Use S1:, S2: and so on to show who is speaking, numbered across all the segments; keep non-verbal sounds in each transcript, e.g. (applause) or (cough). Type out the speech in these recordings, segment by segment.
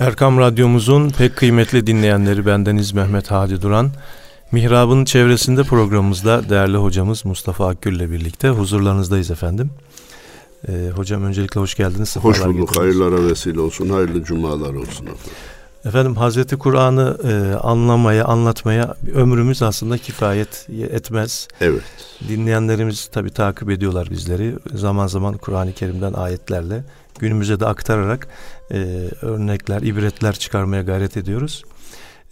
S1: Erkam Radyomuzun pek kıymetli dinleyenleri bendeniz Mehmet Hadi Duran. Mihrab'ın çevresinde programımızda değerli hocamız Mustafa Akgül ile birlikte huzurlarınızdayız efendim. Ee, hocam öncelikle hoş geldiniz.
S2: Hoş bulduk. Hayırlara vesile olsun. Hayırlı cumalar olsun
S1: efendim. Efendim Hazreti Kur'an'ı e, anlamaya, anlatmaya ömrümüz aslında kifayet etmez.
S2: Evet.
S1: Dinleyenlerimiz tabi takip ediyorlar bizleri. Zaman zaman Kur'an-ı Kerim'den ayetlerle günümüze de aktararak e, örnekler, ibretler çıkarmaya gayret ediyoruz.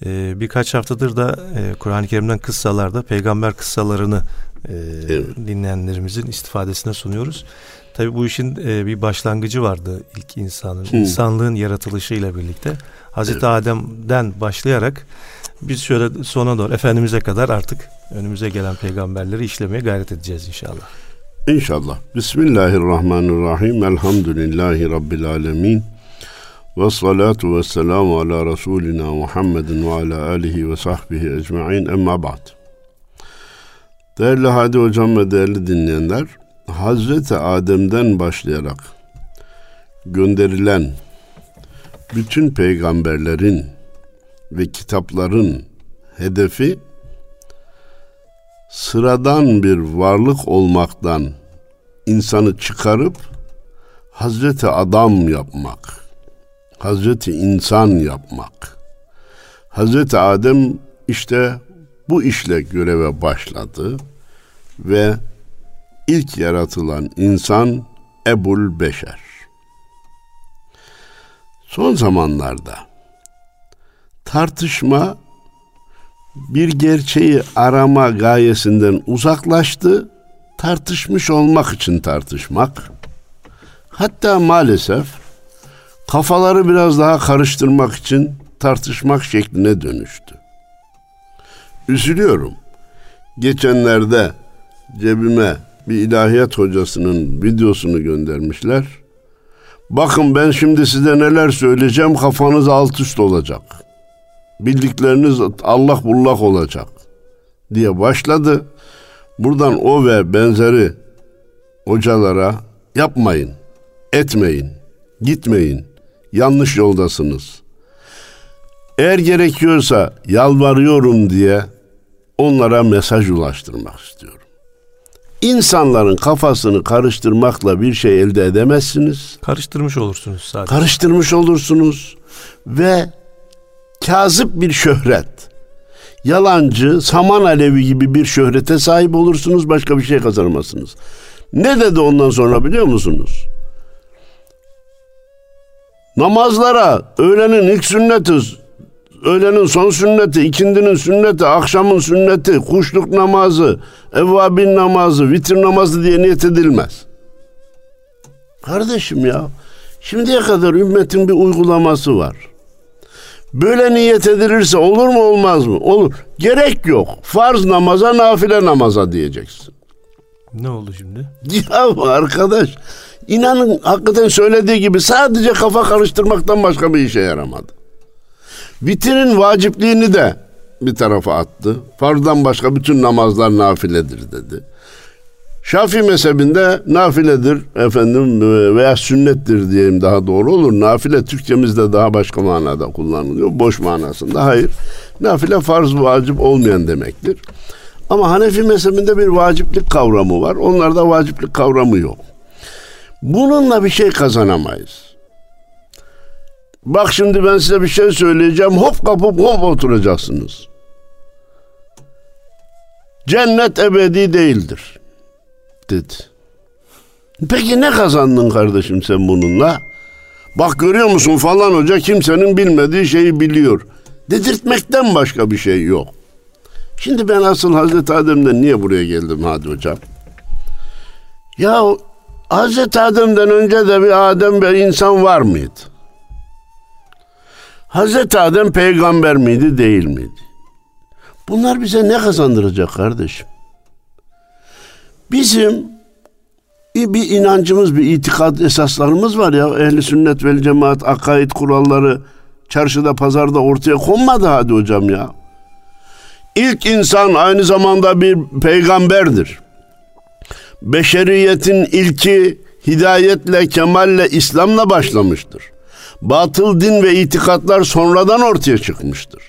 S1: E, birkaç haftadır da e, Kur'an-ı Kerim'den kıssalarda peygamber kıssalarını e, evet. dinleyenlerimizin istifadesine sunuyoruz. Tabi bu işin e, bir başlangıcı vardı ilk insanın, Hı. insanlığın yaratılışıyla birlikte. Hazreti evet. Adem'den başlayarak biz şöyle sona doğru Efendimiz'e kadar artık önümüze gelen peygamberleri işlemeye gayret edeceğiz inşallah.
S2: İnşallah. Bismillahirrahmanirrahim. Elhamdülillahi Rabbil alemin. Ve salatu ve selamu ala Resulina Muhammedin ve ala alihi ve sahbihi ecma'in emma ba'd. Değerli Hadi Hocam ve değerli dinleyenler, Hazreti Adem'den başlayarak gönderilen bütün peygamberlerin ve kitapların hedefi sıradan bir varlık olmaktan insanı çıkarıp Hazreti Adam yapmak, Hazreti insan yapmak. Hazreti Adem işte bu işle göreve başladı ve ilk yaratılan insan Ebul Beşer. Son zamanlarda tartışma bir gerçeği arama gayesinden uzaklaştı. Tartışmış olmak için tartışmak. Hatta maalesef kafaları biraz daha karıştırmak için tartışmak şekline dönüştü. Üzülüyorum. Geçenlerde cebime bir ilahiyat hocasının videosunu göndermişler. Bakın ben şimdi size neler söyleyeceğim kafanız alt üst olacak. Bildikleriniz Allah bullak olacak diye başladı. Buradan o ve benzeri hocalara yapmayın, etmeyin, gitmeyin, yanlış yoldasınız. Eğer gerekiyorsa yalvarıyorum diye onlara mesaj ulaştırmak istiyorum. İnsanların kafasını karıştırmakla bir şey elde edemezsiniz.
S1: Karıştırmış olursunuz sadece.
S2: Karıştırmış olursunuz ve kazıp bir şöhret, yalancı, saman alevi gibi bir şöhrete sahip olursunuz, başka bir şey kazanamazsınız. Ne dedi ondan sonra biliyor musunuz? Namazlara öğlenin ilk sünneti, öğlenin son sünneti, ikindinin sünneti, akşamın sünneti, kuşluk namazı, evvabin namazı, vitir namazı diye niyet edilmez. Kardeşim ya, şimdiye kadar ümmetin bir uygulaması var. Böyle niyet edilirse olur mu olmaz mı? Olur. Gerek yok. Farz namaza, nafile namaza diyeceksin.
S1: Ne oldu şimdi? (laughs)
S2: Ya arkadaş, inanın hakikaten söylediği gibi sadece kafa karıştırmaktan başka bir işe yaramadı. Vitrin vacipliğini de bir tarafa attı. Farzdan başka bütün namazlar nafiledir dedi. Şafii mezhebinde nafiledir efendim e, veya sünnettir diyeyim daha doğru olur. Nafile Türkçemizde daha başka manada kullanılıyor. Boş manasında. Hayır. Nafile farz vacip olmayan demektir. Ama Hanefi mezhebinde bir vaciplik kavramı var. Onlarda vaciplik kavramı yok. Bununla bir şey kazanamayız. Bak şimdi ben size bir şey söyleyeceğim. Hop kapıp hop oturacaksınız. Cennet ebedi değildir dedi. Peki ne kazandın kardeşim sen bununla? Bak görüyor musun falan hoca kimsenin bilmediği şeyi biliyor. Dedirtmekten başka bir şey yok. Şimdi ben asıl Hazreti Adem'den niye buraya geldim hadi hocam? Ya Hazreti Adem'den önce de bir Adem bir insan var mıydı? Hazreti Adem peygamber miydi değil miydi? Bunlar bize ne kazandıracak kardeşim? Bizim bir inancımız, bir itikad esaslarımız var ya. Ehli sünnet vel cemaat, akaid kuralları çarşıda, pazarda ortaya konmadı hadi hocam ya. İlk insan aynı zamanda bir peygamberdir. Beşeriyetin ilki hidayetle, kemalle, İslam'la başlamıştır. Batıl din ve itikatlar sonradan ortaya çıkmıştır.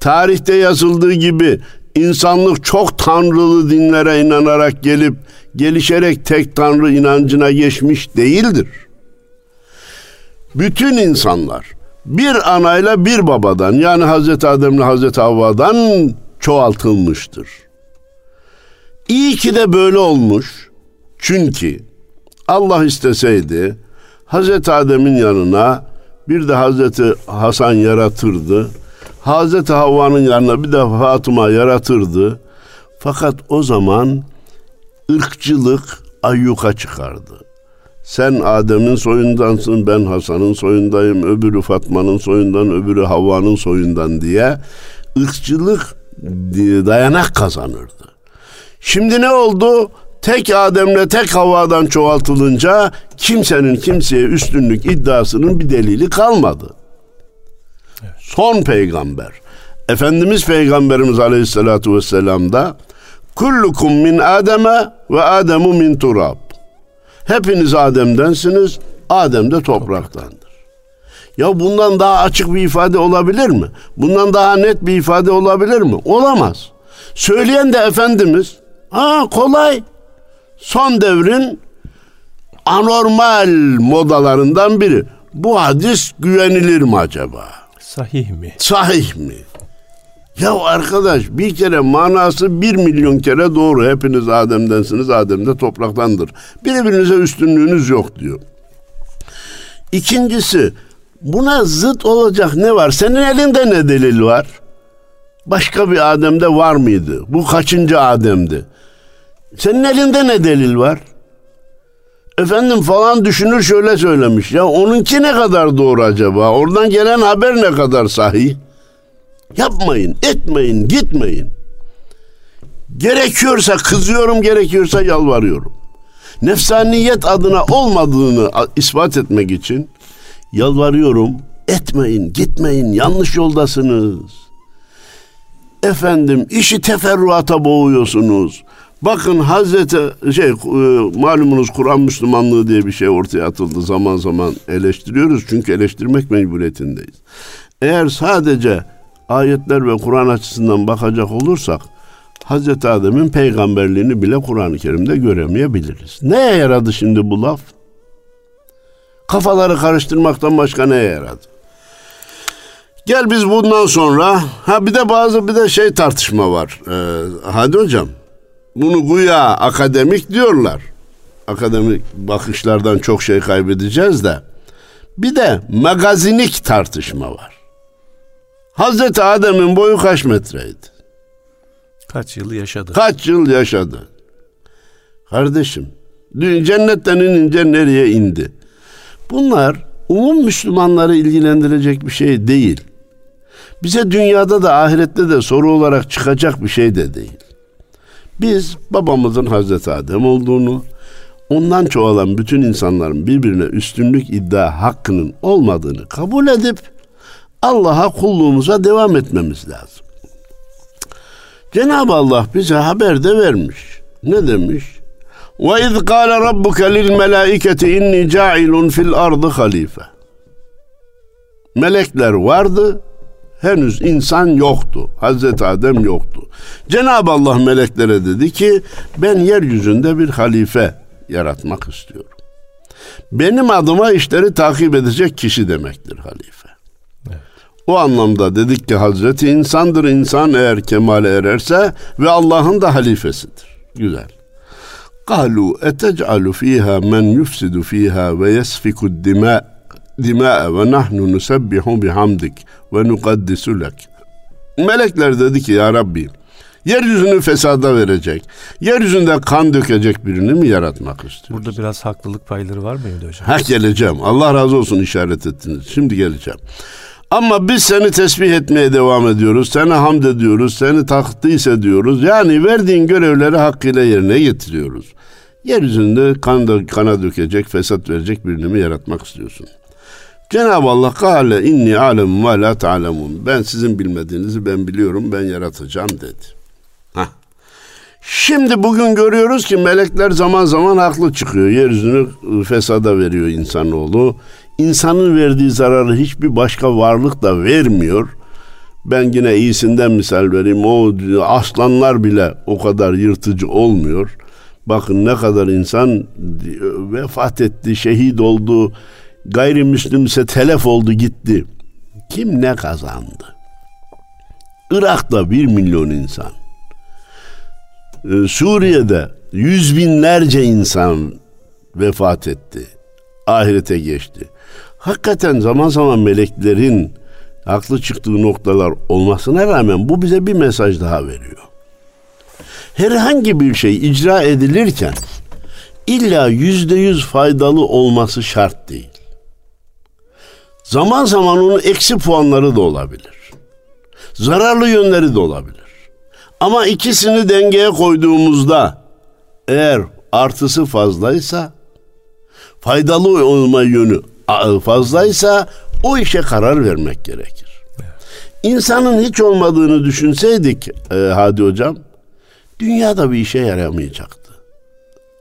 S2: Tarihte yazıldığı gibi insanlık çok tanrılı dinlere inanarak gelip gelişerek tek tanrı inancına geçmiş değildir. Bütün insanlar bir anayla bir babadan yani Hazreti Adem'le Hazreti Havva'dan çoğaltılmıştır. İyi ki de böyle olmuş. Çünkü Allah isteseydi Hazreti Adem'in yanına bir de Hazreti Hasan yaratırdı. Hazreti Havva'nın yanına bir de Fatıma yaratırdı. Fakat o zaman ırkçılık ayyuka çıkardı. Sen Adem'in soyundansın, ben Hasan'ın soyundayım, öbürü Fatma'nın soyundan, öbürü Havva'nın soyundan diye ırkçılık dayanak kazanırdı. Şimdi ne oldu? Tek Adem'le tek Havva'dan çoğaltılınca kimsenin kimseye üstünlük iddiasının bir delili kalmadı. Son peygamber. Efendimiz Peygamberimiz Aleyhisselatü Vesselam da kullukum min Adem'e ve Ademu min turab. Hepiniz Adem'densiniz, Adem de topraktandır. Ya bundan daha açık bir ifade olabilir mi? Bundan daha net bir ifade olabilir mi? Olamaz. Söyleyen de Efendimiz, ha kolay. Son devrin anormal modalarından biri. Bu hadis güvenilir mi acaba?
S1: Sahih mi?
S2: Sahih mi? Ya arkadaş bir kere manası bir milyon kere doğru. Hepiniz Adem'densiniz, Adem de topraktandır. Birbirinize üstünlüğünüz yok diyor. İkincisi buna zıt olacak ne var? Senin elinde ne delil var? Başka bir Adem'de var mıydı? Bu kaçıncı Adem'di? Senin elinde ne delil var? Efendim falan düşünür şöyle söylemiş. Ya onunki ne kadar doğru acaba? Oradan gelen haber ne kadar sahih? Yapmayın, etmeyin, gitmeyin. Gerekiyorsa kızıyorum, gerekiyorsa yalvarıyorum. Nefsaniyet adına olmadığını ispat etmek için yalvarıyorum. Etmeyin, gitmeyin, yanlış yoldasınız. Efendim işi teferruata boğuyorsunuz. Bakın Hazreti şey e, malumunuz Kur'an Müslümanlığı diye bir şey ortaya atıldı. Zaman zaman eleştiriyoruz çünkü eleştirmek mecburiyetindeyiz. Eğer sadece ayetler ve Kur'an açısından bakacak olursak Hazreti Adem'in peygamberliğini bile Kur'an-ı Kerim'de göremeyebiliriz. Neye yaradı şimdi bu laf? Kafaları karıştırmaktan başka neye yaradı? Gel biz bundan sonra ha bir de bazı bir de şey tartışma var. Ee, hadi hocam bunu güya akademik diyorlar. Akademik bakışlardan çok şey kaybedeceğiz de. Bir de magazinik tartışma var. Hazreti Adem'in boyu kaç metreydi?
S1: Kaç yıl yaşadı?
S2: Kaç yıl yaşadı? Kardeşim, cennetten inince nereye indi? Bunlar umum Müslümanları ilgilendirecek bir şey değil. Bize dünyada da ahirette de soru olarak çıkacak bir şey de değil. Biz babamızın Hazreti Adem olduğunu, ondan çoğalan bütün insanların birbirine üstünlük iddia hakkının olmadığını kabul edip Allah'a kulluğumuza devam etmemiz lazım. Cenab-ı Allah bize haber de vermiş. Ne demiş? Ve iz kâle rabbuke lil melâiketi inni câilun fil ardı halife. Melekler vardı, henüz insan yoktu. Hazreti Adem yoktu. Cenab-ı Allah meleklere dedi ki ben yeryüzünde bir halife yaratmak istiyorum. Benim adıma işleri takip edecek kişi demektir halife. O anlamda dedik ki Hazreti insandır. İnsan eğer kemale ererse ve Allah'ın da halifesidir. Güzel. Kalu etec'alu fiha men yufsidu fiha ve yesfiku dima dima ve nahnu nusabbihu bihamdik ve nukaddisu lek. Melekler dedi ki ya Rabbim yeryüzünü fesada verecek, yeryüzünde kan dökecek birini mi yaratmak istiyorsun?
S1: Burada biraz haklılık payları var mıydı hocam?
S2: Ha geleceğim. Allah razı olsun işaret ettiniz. Şimdi geleceğim. Ama biz seni tesbih etmeye devam ediyoruz. Seni hamd ediyoruz. Seni takdis ediyoruz. Yani verdiğin görevleri hakkıyla yerine getiriyoruz. Yeryüzünde kan kana dökecek, fesat verecek birini mi yaratmak istiyorsun? Cenab-ı Allah kâle inni alem ma la ta'lemun. Ben sizin bilmediğinizi ben biliyorum, ben yaratacağım dedi. Heh. Şimdi bugün görüyoruz ki melekler zaman zaman haklı çıkıyor. Yeryüzünü fesada veriyor insanoğlu. insanın verdiği zararı hiçbir başka varlık da vermiyor. Ben yine iyisinden misal vereyim. O aslanlar bile o kadar yırtıcı olmuyor. Bakın ne kadar insan vefat etti, şehit oldu, gayrimüslimse telef oldu gitti. Kim ne kazandı? Irak'ta bir milyon insan. Ee, Suriye'de yüz binlerce insan vefat etti. Ahirete geçti. Hakikaten zaman zaman meleklerin haklı çıktığı noktalar olmasına rağmen bu bize bir mesaj daha veriyor. Herhangi bir şey icra edilirken illa yüzde yüz faydalı olması şart değil. Zaman zaman onun eksi puanları da olabilir. Zararlı yönleri de olabilir. Ama ikisini dengeye koyduğumuzda eğer artısı fazlaysa faydalı olma yönü fazlaysa o işe karar vermek gerekir. İnsanın hiç olmadığını düşünseydik e, Hadi Hocam dünyada bir işe yaramayacaktı.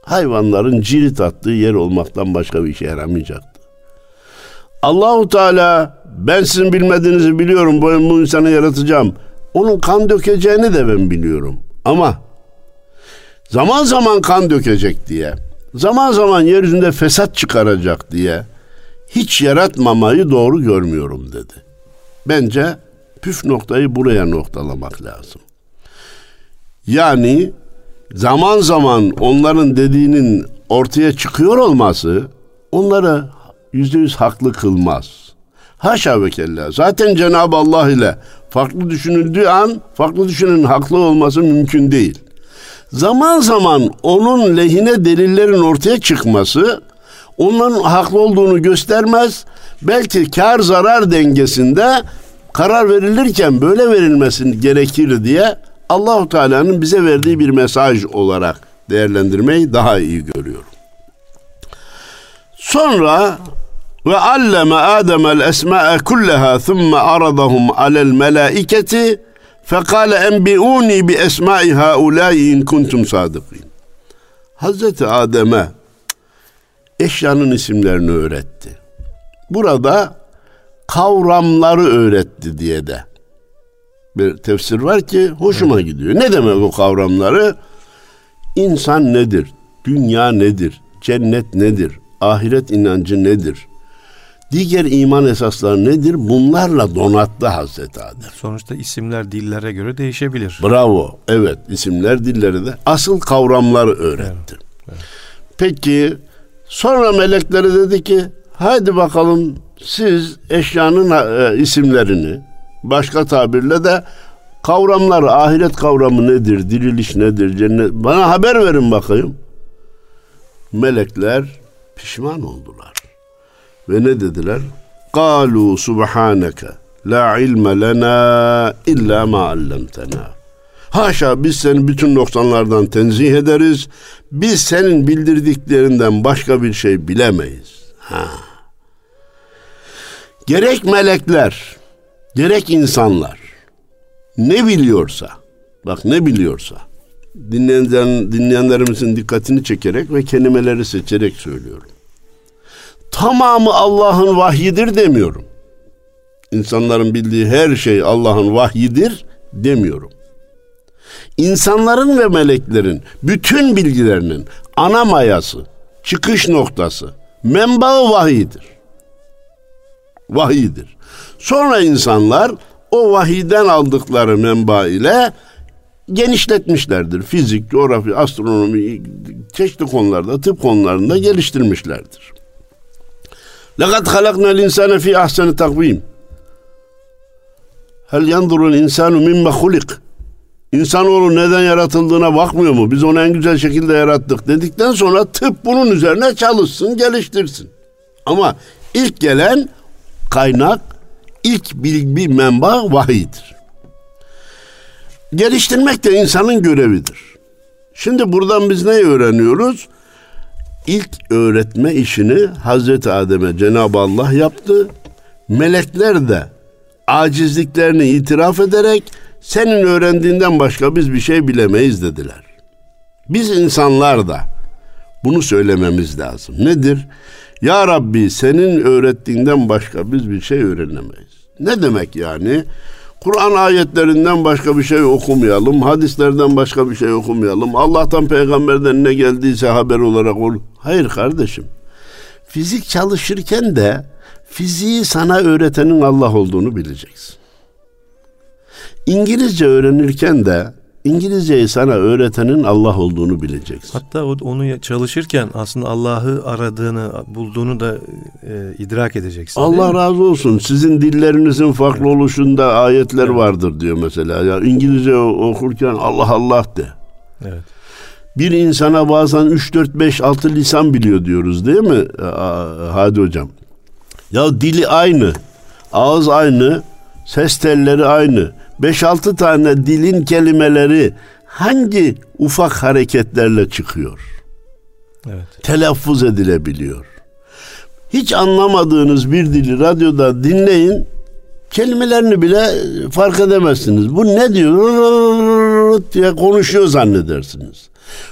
S2: Hayvanların cirit attığı yer olmaktan başka bir işe yaramayacaktı. Allahu Teala ben sizin bilmediğinizi biliyorum bu, bu insanı yaratacağım. Onun kan dökeceğini de ben biliyorum. Ama zaman zaman kan dökecek diye, zaman zaman yeryüzünde fesat çıkaracak diye hiç yaratmamayı doğru görmüyorum dedi. Bence püf noktayı buraya noktalamak lazım. Yani zaman zaman onların dediğinin ortaya çıkıyor olması onları yüzde yüz haklı kılmaz. Haşa ve kella. Zaten Cenab-ı Allah ile farklı düşünüldüğü an farklı düşünün haklı olması mümkün değil. Zaman zaman onun lehine delillerin ortaya çıkması onların haklı olduğunu göstermez. Belki kar zarar dengesinde karar verilirken böyle verilmesin gerekir diye Allahu Teala'nın bize verdiği bir mesaj olarak değerlendirmeyi daha iyi görüyorum. Sonra ve alleme Adem el esma'a kullaha thumma aradahum alel melaiketi fekale enbi'uni bi esma'i haulâi in kuntum sadıkîn. Hazreti Adem'e eşyanın isimlerini öğretti. Burada kavramları öğretti diye de bir tefsir var ki hoşuma gidiyor. Ne demek o kavramları? İnsan nedir? Dünya nedir? Cennet nedir? Ahiret inancı nedir? Diğer iman esasları nedir? Bunlarla donattı Hazreti Adem.
S1: Sonuçta isimler dillere göre değişebilir.
S2: Bravo. Evet isimler dilleri de asıl kavramları öğretti. Evet, evet. Peki sonra melekleri dedi ki haydi bakalım siz eşyanın e, isimlerini başka tabirle de kavramları ahiret kavramı nedir, diriliş nedir, cennet bana haber verin bakayım. Melekler pişman oldular. Ve ne dediler? Kalu subhaneke la ilme lena illa ma allamtena. Haşa biz seni bütün noksanlardan tenzih ederiz. Biz senin bildirdiklerinden başka bir şey bilemeyiz. Ha. Gerek melekler, gerek insanlar ne biliyorsa, bak ne biliyorsa, dinleyen, dinleyenlerimizin dikkatini çekerek ve kelimeleri seçerek söylüyorum tamamı Allah'ın vahyidir demiyorum. İnsanların bildiği her şey Allah'ın vahyidir demiyorum. İnsanların ve meleklerin bütün bilgilerinin ana mayası, çıkış noktası, menbaı vahidir. Vahidir. Sonra insanlar o vahiden aldıkları menba ile genişletmişlerdir. Fizik, coğrafya, astronomi, çeşitli konularda, tıp konularında geliştirmişlerdir. لَقَدْ خَلَقْنَا الْاِنْسَانَ فِي اَحْسَنِ takvim. Hel yandurul insanu mimme hulik. İnsanoğlu neden yaratıldığına bakmıyor mu? Biz onu en güzel şekilde yarattık dedikten sonra tıp bunun üzerine çalışsın, geliştirsin. Ama ilk gelen kaynak, ilk bilgi menba vahiydir. Geliştirmek de insanın görevidir. Şimdi buradan biz ne öğreniyoruz? İlk öğretme işini Hazreti Adem'e Cenab-ı Allah yaptı. Melekler de acizliklerini itiraf ederek senin öğrendiğinden başka biz bir şey bilemeyiz dediler. Biz insanlar da bunu söylememiz lazım. Nedir? Ya Rabbi senin öğrettiğinden başka biz bir şey öğrenemeyiz. Ne demek yani? Kur'an ayetlerinden başka bir şey okumayalım. Hadislerden başka bir şey okumayalım. Allah'tan peygamberden ne geldiyse haber olarak ol. Hayır kardeşim. Fizik çalışırken de fiziği sana öğretenin Allah olduğunu bileceksin. İngilizce öğrenirken de İngilizceyi sana öğretenin Allah olduğunu bileceksin.
S1: Hatta onu çalışırken aslında Allah'ı aradığını, bulduğunu da e, idrak edeceksin.
S2: Allah razı olsun. Sizin dillerinizin farklı evet. oluşunda ayetler evet. vardır diyor mesela. Ya İngilizce okurken Allah Allah de. Evet. Bir insana bazen 3 4 5 6 lisan biliyor diyoruz değil mi? Hadi hocam. Ya dili aynı. Ağız aynı. Ses telleri aynı. 5-6 tane dilin kelimeleri hangi ufak hareketlerle çıkıyor? Evet. Telaffuz edilebiliyor. Hiç anlamadığınız bir dili radyoda dinleyin, kelimelerini bile fark edemezsiniz. Bu ne diyor diye konuşuyor zannedersiniz.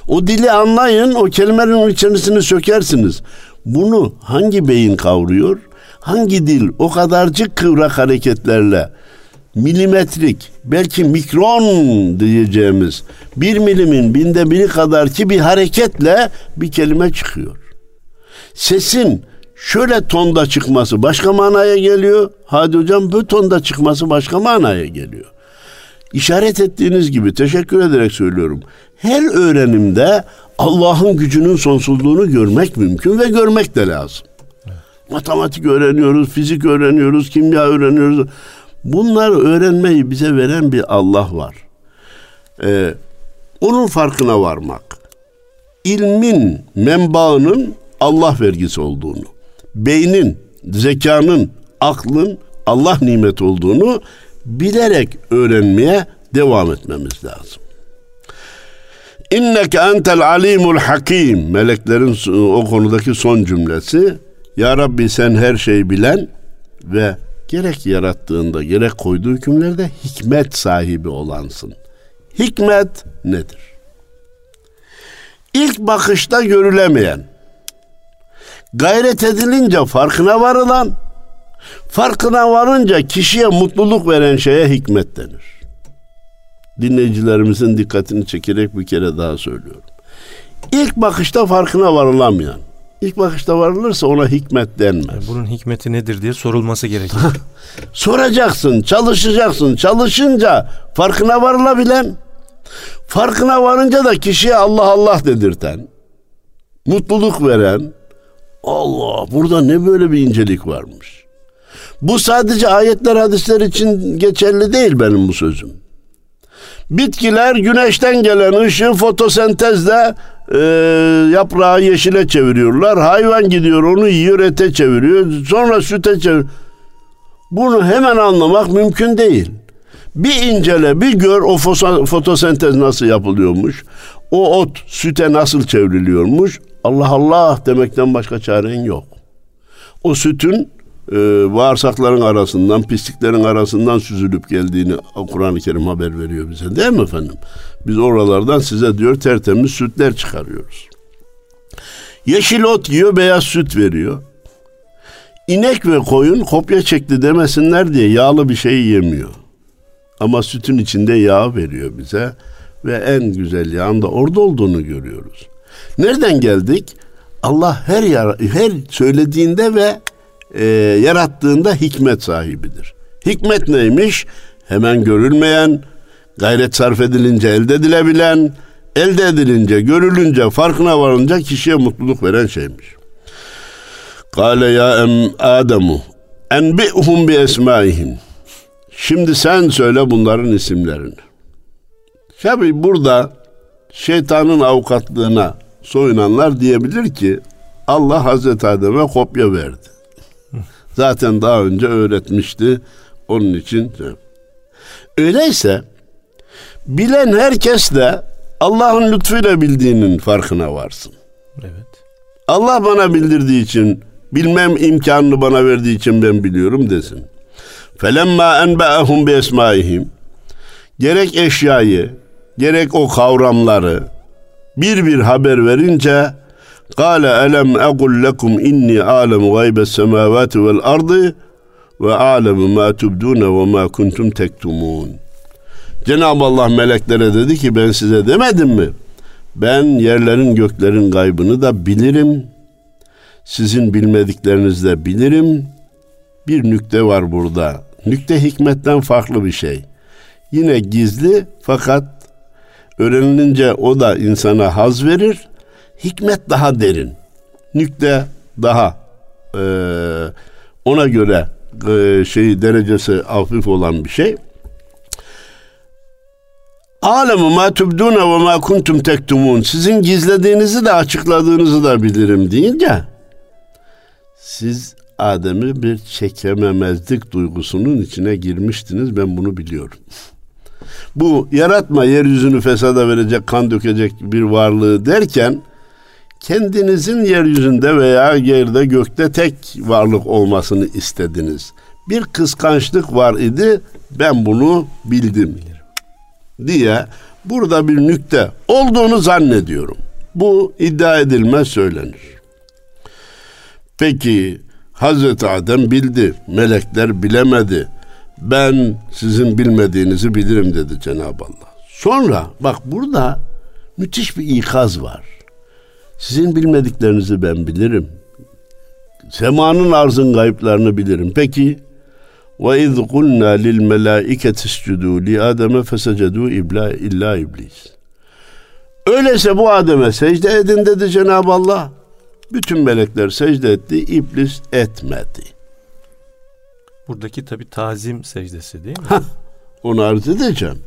S2: O dili anlayın, o kelimelerin içerisini sökersiniz. Bunu hangi beyin kavruyor? Hangi dil o kadarcık kıvrak hareketlerle milimetrik belki mikron diyeceğimiz bir milimin binde biri kadar ki bir hareketle bir kelime çıkıyor. Sesin şöyle tonda çıkması başka manaya geliyor. Hadi hocam bu tonda çıkması başka manaya geliyor. İşaret ettiğiniz gibi teşekkür ederek söylüyorum. Her öğrenimde Allah'ın gücünün sonsuzluğunu görmek mümkün ve görmek de lazım. Matematik öğreniyoruz, fizik öğreniyoruz, kimya öğreniyoruz. Bunları öğrenmeyi bize veren bir Allah var. Ee, onun farkına varmak. İlmin menbaının Allah vergisi olduğunu, beynin, zekanın, aklın Allah nimet olduğunu bilerek öğrenmeye devam etmemiz lazım. İnneke entel alimul hakim. Meleklerin o konudaki son cümlesi. Ya Rabbi sen her şeyi bilen ve gerek yarattığında gerek koyduğu hükümlerde hikmet sahibi olansın. Hikmet nedir? İlk bakışta görülemeyen, gayret edilince farkına varılan, farkına varınca kişiye mutluluk veren şeye hikmet denir. Dinleyicilerimizin dikkatini çekerek bir kere daha söylüyorum. İlk bakışta farkına varılamayan, İlk bakışta varılırsa ona hikmet denmez. Yani
S1: bunun hikmeti nedir diye sorulması gerekir.
S2: Soracaksın, çalışacaksın. Çalışınca farkına varılabilen, farkına varınca da kişiye Allah Allah dedirten, mutluluk veren, Allah burada ne böyle bir incelik varmış. Bu sadece ayetler hadisler için geçerli değil benim bu sözüm. Bitkiler güneşten gelen ışığı fotosentezle e, yaprağı yeşile çeviriyorlar. Hayvan gidiyor onu yiyor ete çeviriyor. Sonra süte çeviriyor. Bunu hemen anlamak mümkün değil. Bir incele bir gör o fotosentez nasıl yapılıyormuş. O ot süte nasıl çevriliyormuş. Allah Allah demekten başka çaren yok. O sütün e, bağırsakların arasından, pisliklerin arasından süzülüp geldiğini Kur'an-ı Kerim haber veriyor bize. Değil mi efendim? Biz oralardan size diyor tertemiz sütler çıkarıyoruz. Yeşil ot yiyor, beyaz süt veriyor. İnek ve koyun kopya çekti demesinler diye yağlı bir şey yemiyor. Ama sütün içinde yağ veriyor bize ve en güzel yağın da orada olduğunu görüyoruz. Nereden geldik? Allah her yer, her söylediğinde ve e, yarattığında hikmet sahibidir. Hikmet neymiş? Hemen görülmeyen, gayret sarf edilince elde edilebilen, elde edilince, görülünce, farkına varınca kişiye mutluluk veren şeymiş. Kale ya em Ademu enbi'hum bi esmaihim. Şimdi sen söyle bunların isimlerini. Tabi burada şeytanın avukatlığına soyunanlar diyebilir ki Allah Hazreti Adem'e kopya verdi. Zaten daha önce öğretmişti. Onun için öyleyse bilen herkes de Allah'ın lütfuyla bildiğinin farkına varsın. Evet. Allah bana bildirdiği için bilmem imkanını bana verdiği için ben biliyorum desin. Felemma enba'ahum bi esmaihim gerek eşyayı gerek o kavramları bir bir haber verince Elem egul lekum inni alemu gaybe semavati vel ardı ve alemu ma tubdune ve ma kuntum tektumun. Cenab-ı Allah meleklere dedi ki ben size demedim mi? Ben yerlerin göklerin gaybını da bilirim. Sizin bilmediklerinizi de bilirim. Bir nükte var burada. Nükte hikmetten farklı bir şey. Yine gizli fakat öğrenilince o da insana haz verir. Hikmet daha derin. Nükte daha e, ona göre e, şey derecesi hafif olan bir şey. Alemu ma tubdune ve ma kuntum tektumun. Sizin gizlediğinizi de açıkladığınızı da bilirim deyince siz Adem'i bir çekememezlik duygusunun içine girmiştiniz. Ben bunu biliyorum. Bu yaratma yeryüzünü fesada verecek, kan dökecek bir varlığı derken kendinizin yeryüzünde veya yerde gökte tek varlık olmasını istediniz. Bir kıskançlık var idi. Ben bunu bildim. Diye burada bir nükte olduğunu zannediyorum. Bu iddia edilmez söylenir. Peki Hazreti Adem bildi, melekler bilemedi. Ben sizin bilmediğinizi bilirim dedi Cenab-ı Allah. Sonra bak burada müthiş bir ikaz var. Sizin bilmediklerinizi ben bilirim. Semanın arzın gayıplarını bilirim. Peki ve iz kulna lil melaiketi iscudu li Adem'e fesecedu ibla illa iblis. Öyleyse bu Adem'e secde edin dedi Cenab-ı Allah. Bütün melekler secde etti, iblis etmedi.
S1: Buradaki tabi tazim secdesi değil mi?
S2: Hah, onu arz edeceğim.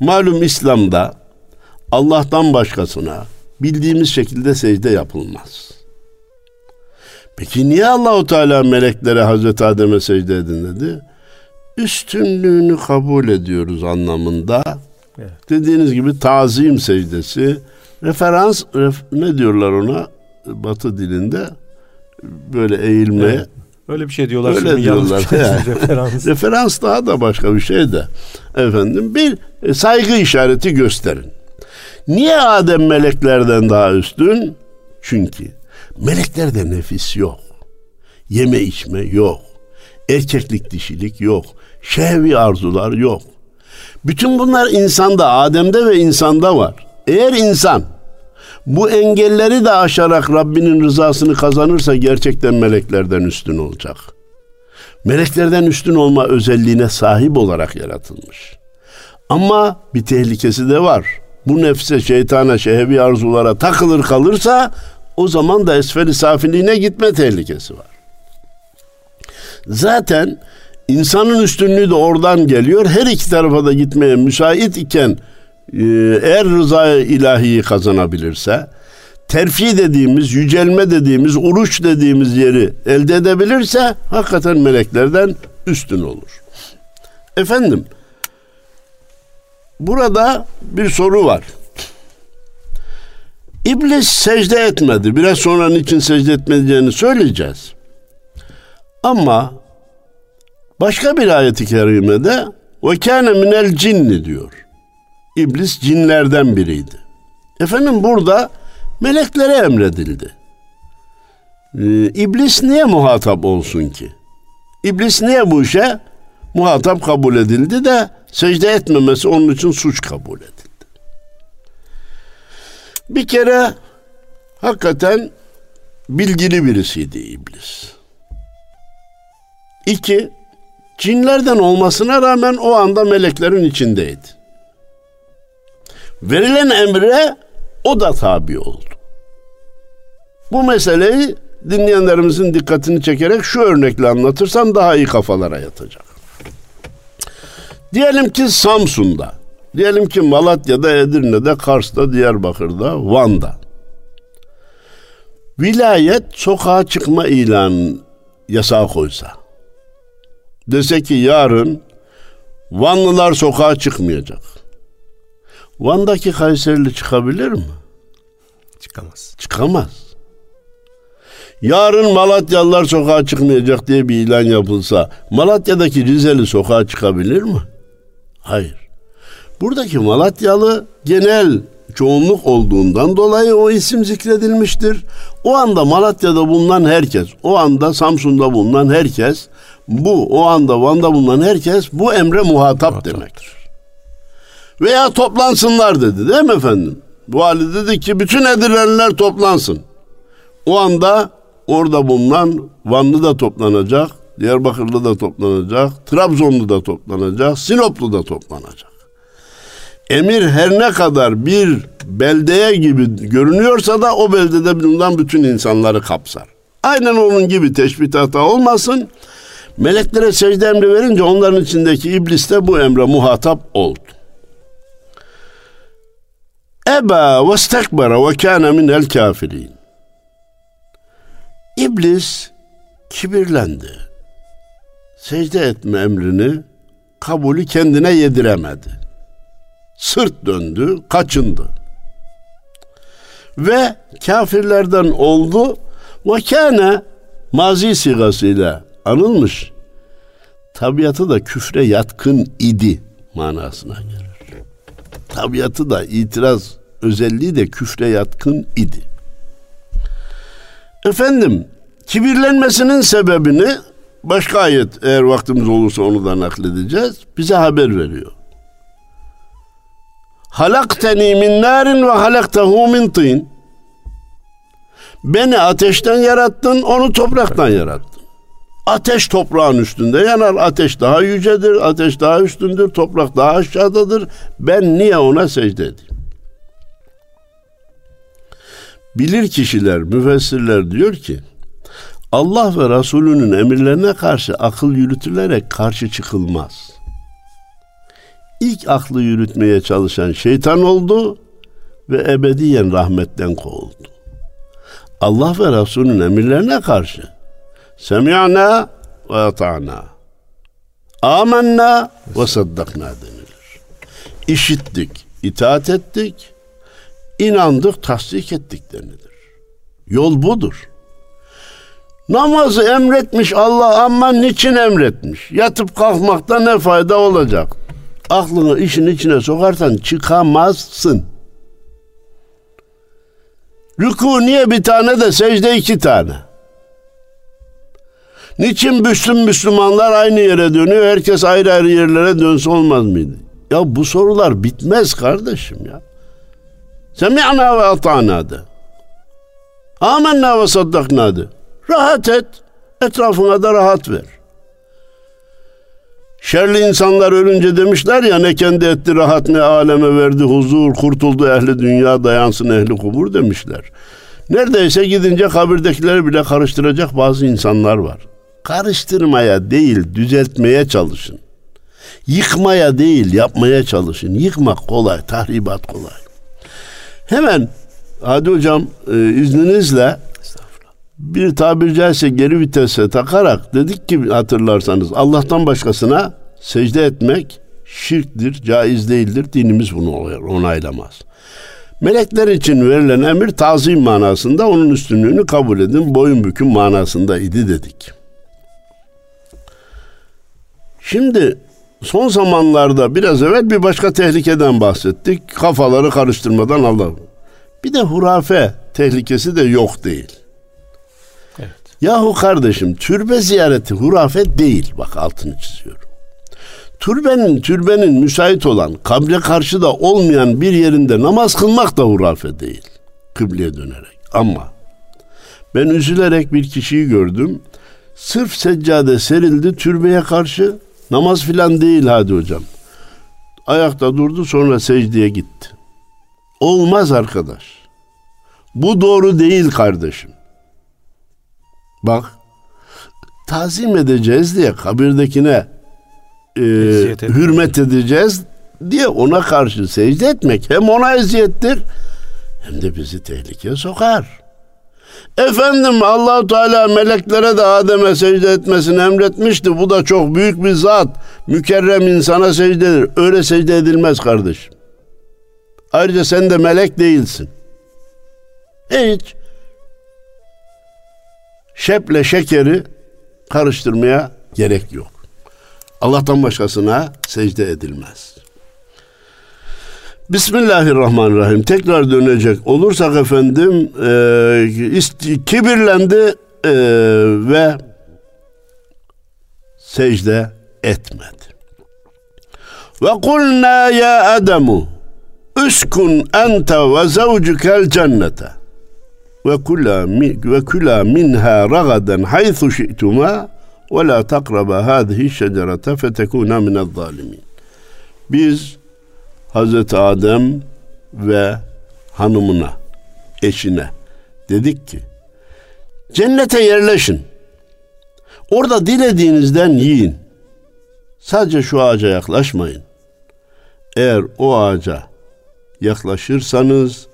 S2: Malum İslam'da Allah'tan başkasına bildiğimiz şekilde secde yapılmaz. Peki niye Allahu Teala meleklere Hazreti Adem'e secde edin dedi? Üstünlüğünü kabul ediyoruz anlamında. Evet. Dediğiniz gibi tazim secdesi, referans ref, ne diyorlar ona Batı dilinde böyle eğilme. Evet.
S1: Öyle bir şey diyorlar.
S2: Öyle diyorlar. Şey, (laughs) yani. referans. referans daha da başka bir şey de. Efendim bir saygı işareti gösterin. Niye Adem meleklerden daha üstün? Çünkü meleklerde nefis yok. Yeme içme yok. Erkeklik dişilik yok. Şehvi arzular yok. Bütün bunlar insanda, Adem'de ve insanda var. Eğer insan bu engelleri de aşarak Rabbinin rızasını kazanırsa gerçekten meleklerden üstün olacak. Meleklerden üstün olma özelliğine sahip olarak yaratılmış. Ama bir tehlikesi de var. Bu nefse, şeytana, şehvi arzulara takılır kalırsa o zaman da esferi safiliğine gitme tehlikesi var. Zaten insanın üstünlüğü de oradan geliyor. Her iki tarafa da gitmeye müsait iken ee, eğer rıza ilahiyi kazanabilirse terfi dediğimiz, yücelme dediğimiz, uruç dediğimiz yeri elde edebilirse hakikaten meleklerden üstün olur. Efendim burada bir soru var. İblis secde etmedi. Biraz sonra niçin secde etmeyeceğini söyleyeceğiz. Ama başka bir ayeti kerimede ve kâne minel cinni diyor. İblis cinlerden biriydi. Efendim burada meleklere emredildi. Ee, İblis niye muhatap olsun ki? İblis niye bu işe muhatap kabul edildi de secde etmemesi onun için suç kabul edildi. Bir kere hakikaten bilgili birisiydi iblis. İki, cinlerden olmasına rağmen o anda meleklerin içindeydi. Verilen emre o da tabi oldu. Bu meseleyi dinleyenlerimizin dikkatini çekerek şu örnekle anlatırsam daha iyi kafalara yatacak. Diyelim ki Samsun'da, diyelim ki Malatya'da, Edirne'de, Kars'ta, Diyarbakır'da, Van'da. Vilayet sokağa çıkma ilan yasağı koysa. Dese ki yarın Vanlılar sokağa çıkmayacak. Van'daki Kayserili çıkabilir mi?
S1: Çıkamaz.
S2: Çıkamaz. Yarın Malatyalılar sokağa çıkmayacak diye bir ilan yapılsa Malatya'daki Rizeli sokağa çıkabilir mi? Hayır. Buradaki Malatyalı genel çoğunluk olduğundan dolayı o isim zikredilmiştir. O anda Malatya'da bulunan herkes, o anda Samsun'da bulunan herkes, bu o anda Van'da bulunan herkes bu emre muhatap demektir. Veya toplansınlar dedi değil mi efendim? Vali dedi ki bütün Edirneliler toplansın. O anda orada bulunan Vanlı da toplanacak, Diyarbakırlı da toplanacak, Trabzonlu da toplanacak, Sinoplu da toplanacak. Emir her ne kadar bir beldeye gibi görünüyorsa da o beldede bulunan bütün insanları kapsar. Aynen onun gibi teşbih hata olmasın. Meleklere secde emri verince onların içindeki iblis de bu emre muhatap oldu. Eba ve stekbera ve kâne minel kafirin. İblis kibirlendi. Secde etme emrini kabulü kendine yediremedi. Sırt döndü, kaçındı. Ve kafirlerden oldu ve kâne mazi sigasıyla anılmış. Tabiatı da küfre yatkın idi manasına gelir. Tabiatı da itiraz özelliği de küfre yatkın idi. Efendim kibirlenmesinin sebebini başka ayet eğer vaktimiz olursa onu da nakledeceğiz. Bize haber veriyor. Halakteni min narin ve halaktehu min tin. Beni ateşten yarattın, onu topraktan yarattın. Ateş toprağın üstünde yanar. Ateş daha yücedir, ateş daha üstündür, toprak daha aşağıdadır. Ben niye ona secde edeyim? Bilir kişiler, müfessirler diyor ki, Allah ve Resulünün emirlerine karşı akıl yürütülerek karşı çıkılmaz. İlk aklı yürütmeye çalışan şeytan oldu ve ebediyen rahmetten kovuldu. Allah ve Resulünün emirlerine karşı Semi'na ve ata'na. Amenna ve saddakna denilir. İşittik, itaat ettik, inandık, tasdik ettik denilir. Yol budur. Namazı emretmiş Allah ama niçin emretmiş? Yatıp kalkmakta ne fayda olacak? Aklını işin içine sokarsan çıkamazsın. Rüku niye bir tane de secde iki tane? Niçin bütün Müslümanlar aynı yere dönüyor? Herkes ayrı ayrı yerlere dönse olmaz mıydı? Ya bu sorular bitmez kardeşim ya. Semi'na ve ata'na de. Amenna ve saddakna de. Rahat et. Etrafına da rahat ver. Şerli insanlar ölünce demişler ya ne kendi etti rahat ne aleme verdi huzur kurtuldu ehli dünya dayansın ehli kubur demişler. Neredeyse gidince kabirdekileri bile karıştıracak bazı insanlar var. Karıştırmaya değil düzeltmeye çalışın. Yıkmaya değil yapmaya çalışın. Yıkmak kolay, tahribat kolay. Hemen hadi hocam e, izninizle bir tabiri caizse geri vitese takarak dedik ki hatırlarsanız Allah'tan başkasına secde etmek şirktir, caiz değildir. Dinimiz bunu onaylamaz. Melekler için verilen emir tazim manasında onun üstünlüğünü kabul edin, boyun bükün manasında idi dedik. Şimdi son zamanlarda biraz evvel bir başka tehlikeden bahsettik. Kafaları karıştırmadan Allah. Bir de hurafe tehlikesi de yok değil. Yahu kardeşim türbe ziyareti hurafe değil. Bak altını çiziyorum. Türbenin türbenin müsait olan kabre karşı da olmayan bir yerinde namaz kılmak da hurafe değil. Kıbleye dönerek. Ama ben üzülerek bir kişiyi gördüm. Sırf seccade serildi türbeye karşı namaz filan değil hadi hocam. Ayakta durdu sonra secdeye gitti. Olmaz arkadaş. Bu doğru değil kardeşim. Bak tazim edeceğiz diye kabirdekine e,
S1: Eziyet
S2: hürmet edeceğiz diye ona karşı secde etmek hem ona eziyettir hem de bizi tehlikeye sokar. Efendim Allahu Teala meleklere de Adem'e secde etmesini emretmişti. Bu da çok büyük bir zat. Mükerrem insana secde edilir. Öyle secde edilmez kardeşim. Ayrıca sen de melek değilsin. Hiç şeple şekeri karıştırmaya gerek yok. Allah'tan başkasına secde edilmez. Bismillahirrahmanirrahim. Tekrar dönecek olursak efendim e, kibirlendi e, ve secde etmedi. Ve kulna ya Ademu uskun ente ve zavcukel cennete ve kula ve kula minha ragadan haythu şi'tuma ve la takraba hadihi şecerete fetekuna minel zalimin. Biz Hazreti Adem ve hanımına, eşine dedik ki cennete yerleşin. Orada dilediğinizden yiyin. Sadece şu ağaca yaklaşmayın. Eğer o ağaca yaklaşırsanız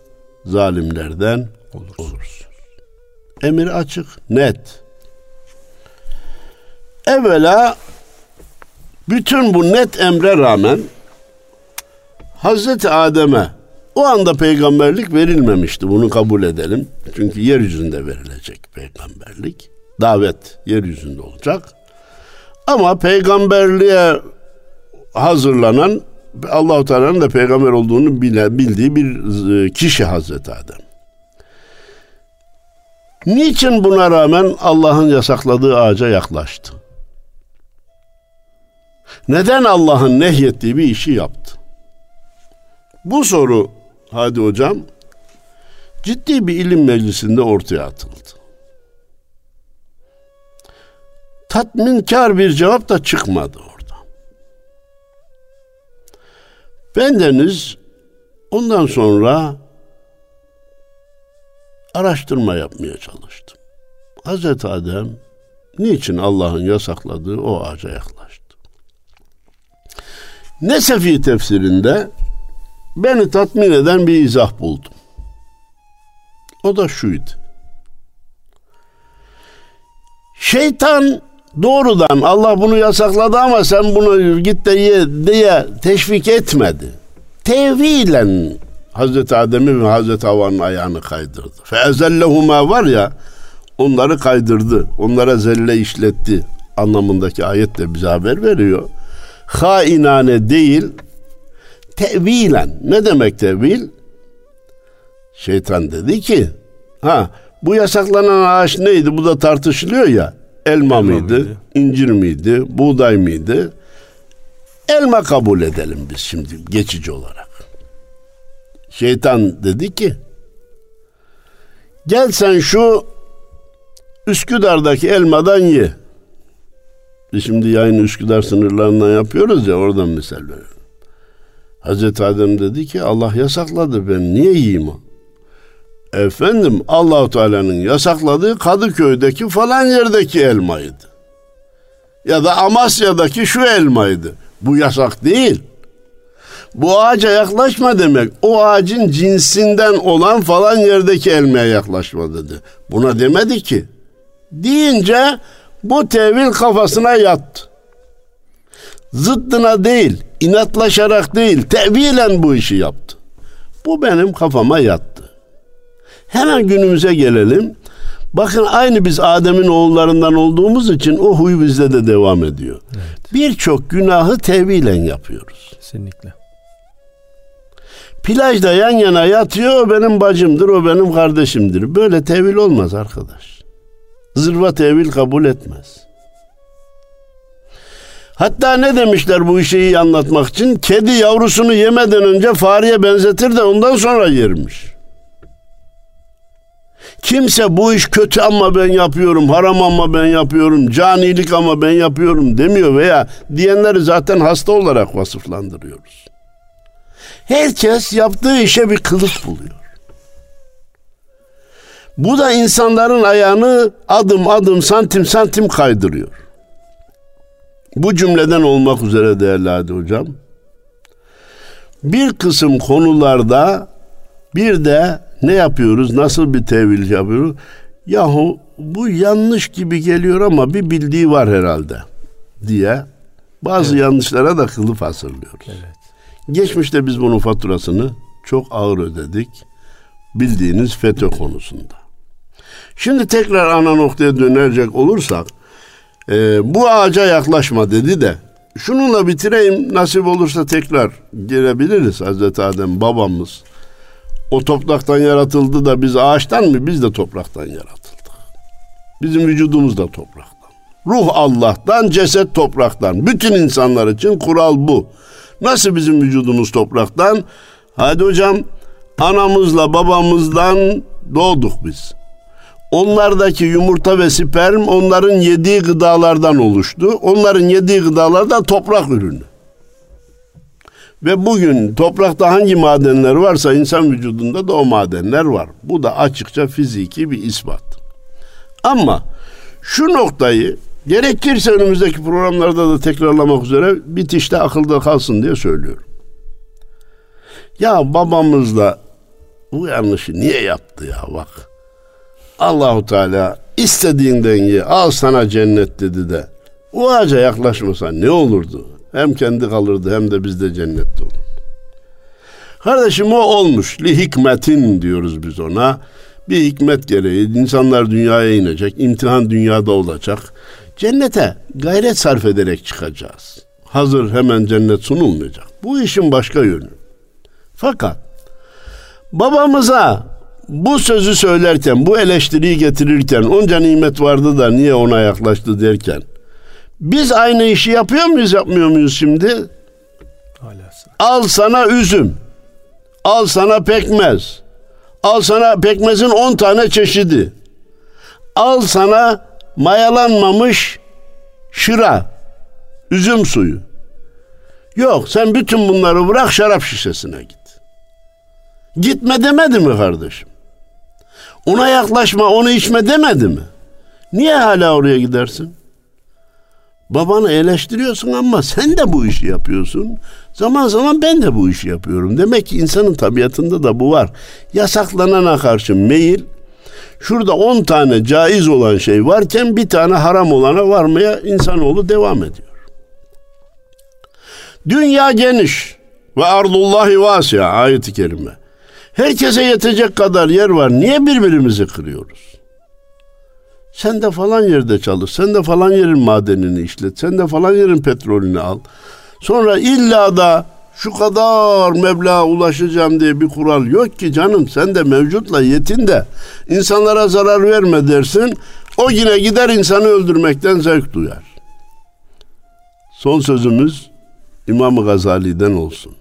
S2: zalimlerden olursunuz. Emir açık, net. Evvela bütün bu net emre rağmen Hazreti Adem'e o anda peygamberlik verilmemişti. Bunu kabul edelim. Çünkü yeryüzünde verilecek peygamberlik. Davet yeryüzünde olacak. Ama peygamberliğe hazırlanan Allahu Teala'nın da peygamber olduğunu bile, bildiği bir e, kişi Hazreti Adem. Niçin buna rağmen Allah'ın yasakladığı ağaca yaklaştı? Neden Allah'ın nehyettiği bir işi yaptı? Bu soru hadi hocam ciddi bir ilim meclisinde ortaya atıldı. Tatminkar bir cevap da çıkmadı orada. Bendeniz ondan sonra araştırma yapmaya çalıştım. Hazreti Adem niçin Allah'ın yasakladığı o ağaca yaklaştı? Nesefi tefsirinde beni tatmin eden bir izah buldum. O da şuydu. Şeytan doğrudan Allah bunu yasakladı ama sen bunu git de ye diye teşvik etmedi. Tevilen Hazreti Adem'i ve Hazreti Havva'nın ayağını kaydırdı. Fezellehuma var ya onları kaydırdı. Onlara zelle işletti anlamındaki ayet de bize haber veriyor. Hainane değil tevilen. Ne demek tevil? Şeytan dedi ki ha bu yasaklanan ağaç neydi? Bu da tartışılıyor ya. Elma, Elma mıydı, mıydı, incir miydi, buğday mıydı? Elma kabul edelim biz şimdi geçici olarak. Şeytan dedi ki gel sen şu Üsküdar'daki elmadan ye. Biz şimdi yayın Üsküdar sınırlarından yapıyoruz ya oradan misal verelim. Hazreti Adem dedi ki Allah yasakladı ben niye yiyeyim o? Efendim Allahu Teala'nın yasakladığı Kadıköy'deki falan yerdeki elmaydı. Ya da Amasya'daki şu elmaydı. Bu yasak değil. Bu ağaca yaklaşma demek. O ağacın cinsinden olan falan yerdeki elmaya yaklaşma dedi. Buna demedi ki. Deyince bu tevil kafasına yattı. Zıddına değil, inatlaşarak değil, tevilen bu işi yaptı. Bu benim kafama yattı. Hemen günümüze gelelim. Bakın aynı biz Adem'in oğullarından olduğumuz için o huy bizde de devam ediyor. Evet. Birçok günahı tevilen yapıyoruz.
S1: Kesinlikle.
S2: Plajda yan yana yatıyor o benim bacımdır o benim kardeşimdir. Böyle tevil olmaz arkadaş. Zırva tevil kabul etmez. Hatta ne demişler bu işi iyi anlatmak için? Kedi yavrusunu yemeden önce fareye benzetir de ondan sonra yermiş. Kimse bu iş kötü ama ben yapıyorum, haram ama ben yapıyorum, canilik ama ben yapıyorum demiyor veya diyenleri zaten hasta olarak vasıflandırıyoruz. Herkes yaptığı işe bir kılıf buluyor. Bu da insanların ayağını adım adım santim santim kaydırıyor. Bu cümleden olmak üzere değerli Hadi Hocam. Bir kısım konularda bir de ne yapıyoruz? Nasıl bir tevil yapıyoruz? Yahu bu yanlış gibi geliyor ama bir bildiği var herhalde diye bazı evet. yanlışlara da kılıf hazırlıyoruz. Evet. Geçmişte biz bunun faturasını çok ağır ödedik. Bildiğiniz FETÖ konusunda. Şimdi tekrar ana noktaya dönecek olursak e, bu ağaca yaklaşma dedi de şununla bitireyim. Nasip olursa tekrar girebiliriz Hazreti Adem babamız. O topraktan yaratıldı da biz ağaçtan mı? Biz de topraktan yaratıldık. Bizim vücudumuz da topraktan. Ruh Allah'tan, ceset topraktan. Bütün insanlar için kural bu. Nasıl bizim vücudumuz topraktan? Hadi hocam anamızla babamızdan doğduk biz. Onlardaki yumurta ve sperm onların yediği gıdalardan oluştu. Onların yediği gıdalar da toprak ürünü. Ve bugün toprakta hangi madenler varsa insan vücudunda da o madenler var. Bu da açıkça fiziki bir ispat. Ama şu noktayı gerekirse önümüzdeki programlarda da tekrarlamak üzere bitişte akılda kalsın diye söylüyorum. Ya babamızla bu yanlışı niye yaptı ya bak. Allahu Teala istediğinden ye al sana cennet dedi de o ağaca yaklaşmasan ne olurdu? Hem kendi kalırdı hem de biz de cennette olurdu. Kardeşim o olmuş. Li hikmetin diyoruz biz ona. Bir hikmet gereği insanlar dünyaya inecek. imtihan dünyada olacak. Cennete gayret sarf ederek çıkacağız. Hazır hemen cennet sunulmayacak. Bu işin başka yönü. Fakat babamıza bu sözü söylerken, bu eleştiriyi getirirken onca nimet vardı da niye ona yaklaştı derken biz aynı işi yapıyor muyuz yapmıyor muyuz şimdi? Al sana üzüm. Al sana pekmez. Al sana pekmezin 10 tane çeşidi. Al sana mayalanmamış şıra. Üzüm suyu. Yok sen bütün bunları bırak şarap şişesine git. Gitme demedi mi kardeşim? Ona yaklaşma, onu içme demedi mi? Niye hala oraya gidersin? Babanı eleştiriyorsun ama sen de bu işi yapıyorsun. Zaman zaman ben de bu işi yapıyorum. Demek ki insanın tabiatında da bu var. Yasaklanana karşı meyil, şurada 10 tane caiz olan şey varken bir tane haram olana varmaya insanoğlu devam ediyor. Dünya geniş ve ardullahi vasya ayeti kerime. Herkese yetecek kadar yer var. Niye birbirimizi kırıyoruz? Sen de falan yerde çalış. Sen de falan yerin madenini işlet. Sen de falan yerin petrolünü al. Sonra illa da şu kadar meblağa ulaşacağım diye bir kural yok ki canım. Sen de mevcutla yetin de insanlara zarar verme dersin. O yine gider insanı öldürmekten zevk duyar. Son sözümüz İmam Gazali'den olsun.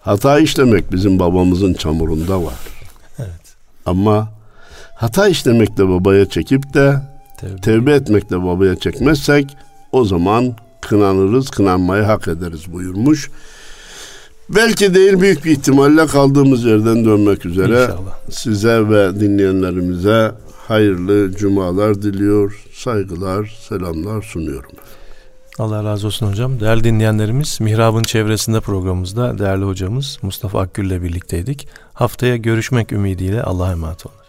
S2: Hata işlemek bizim babamızın çamurunda var. Evet. Ama hata işlemekte babaya çekip de tevbe, tevbe etmekte babaya çekmezsek o zaman kınanırız, kınanmayı hak ederiz buyurmuş. Belki değil büyük bir ihtimalle kaldığımız yerden dönmek üzere İnşallah. size ve dinleyenlerimize hayırlı cumalar diliyor, saygılar, selamlar sunuyorum.
S1: Allah razı olsun hocam. Değerli dinleyenlerimiz Mihrab'ın çevresinde programımızda değerli hocamız Mustafa Akgül ile birlikteydik. Haftaya görüşmek ümidiyle Allah'a emanet olun.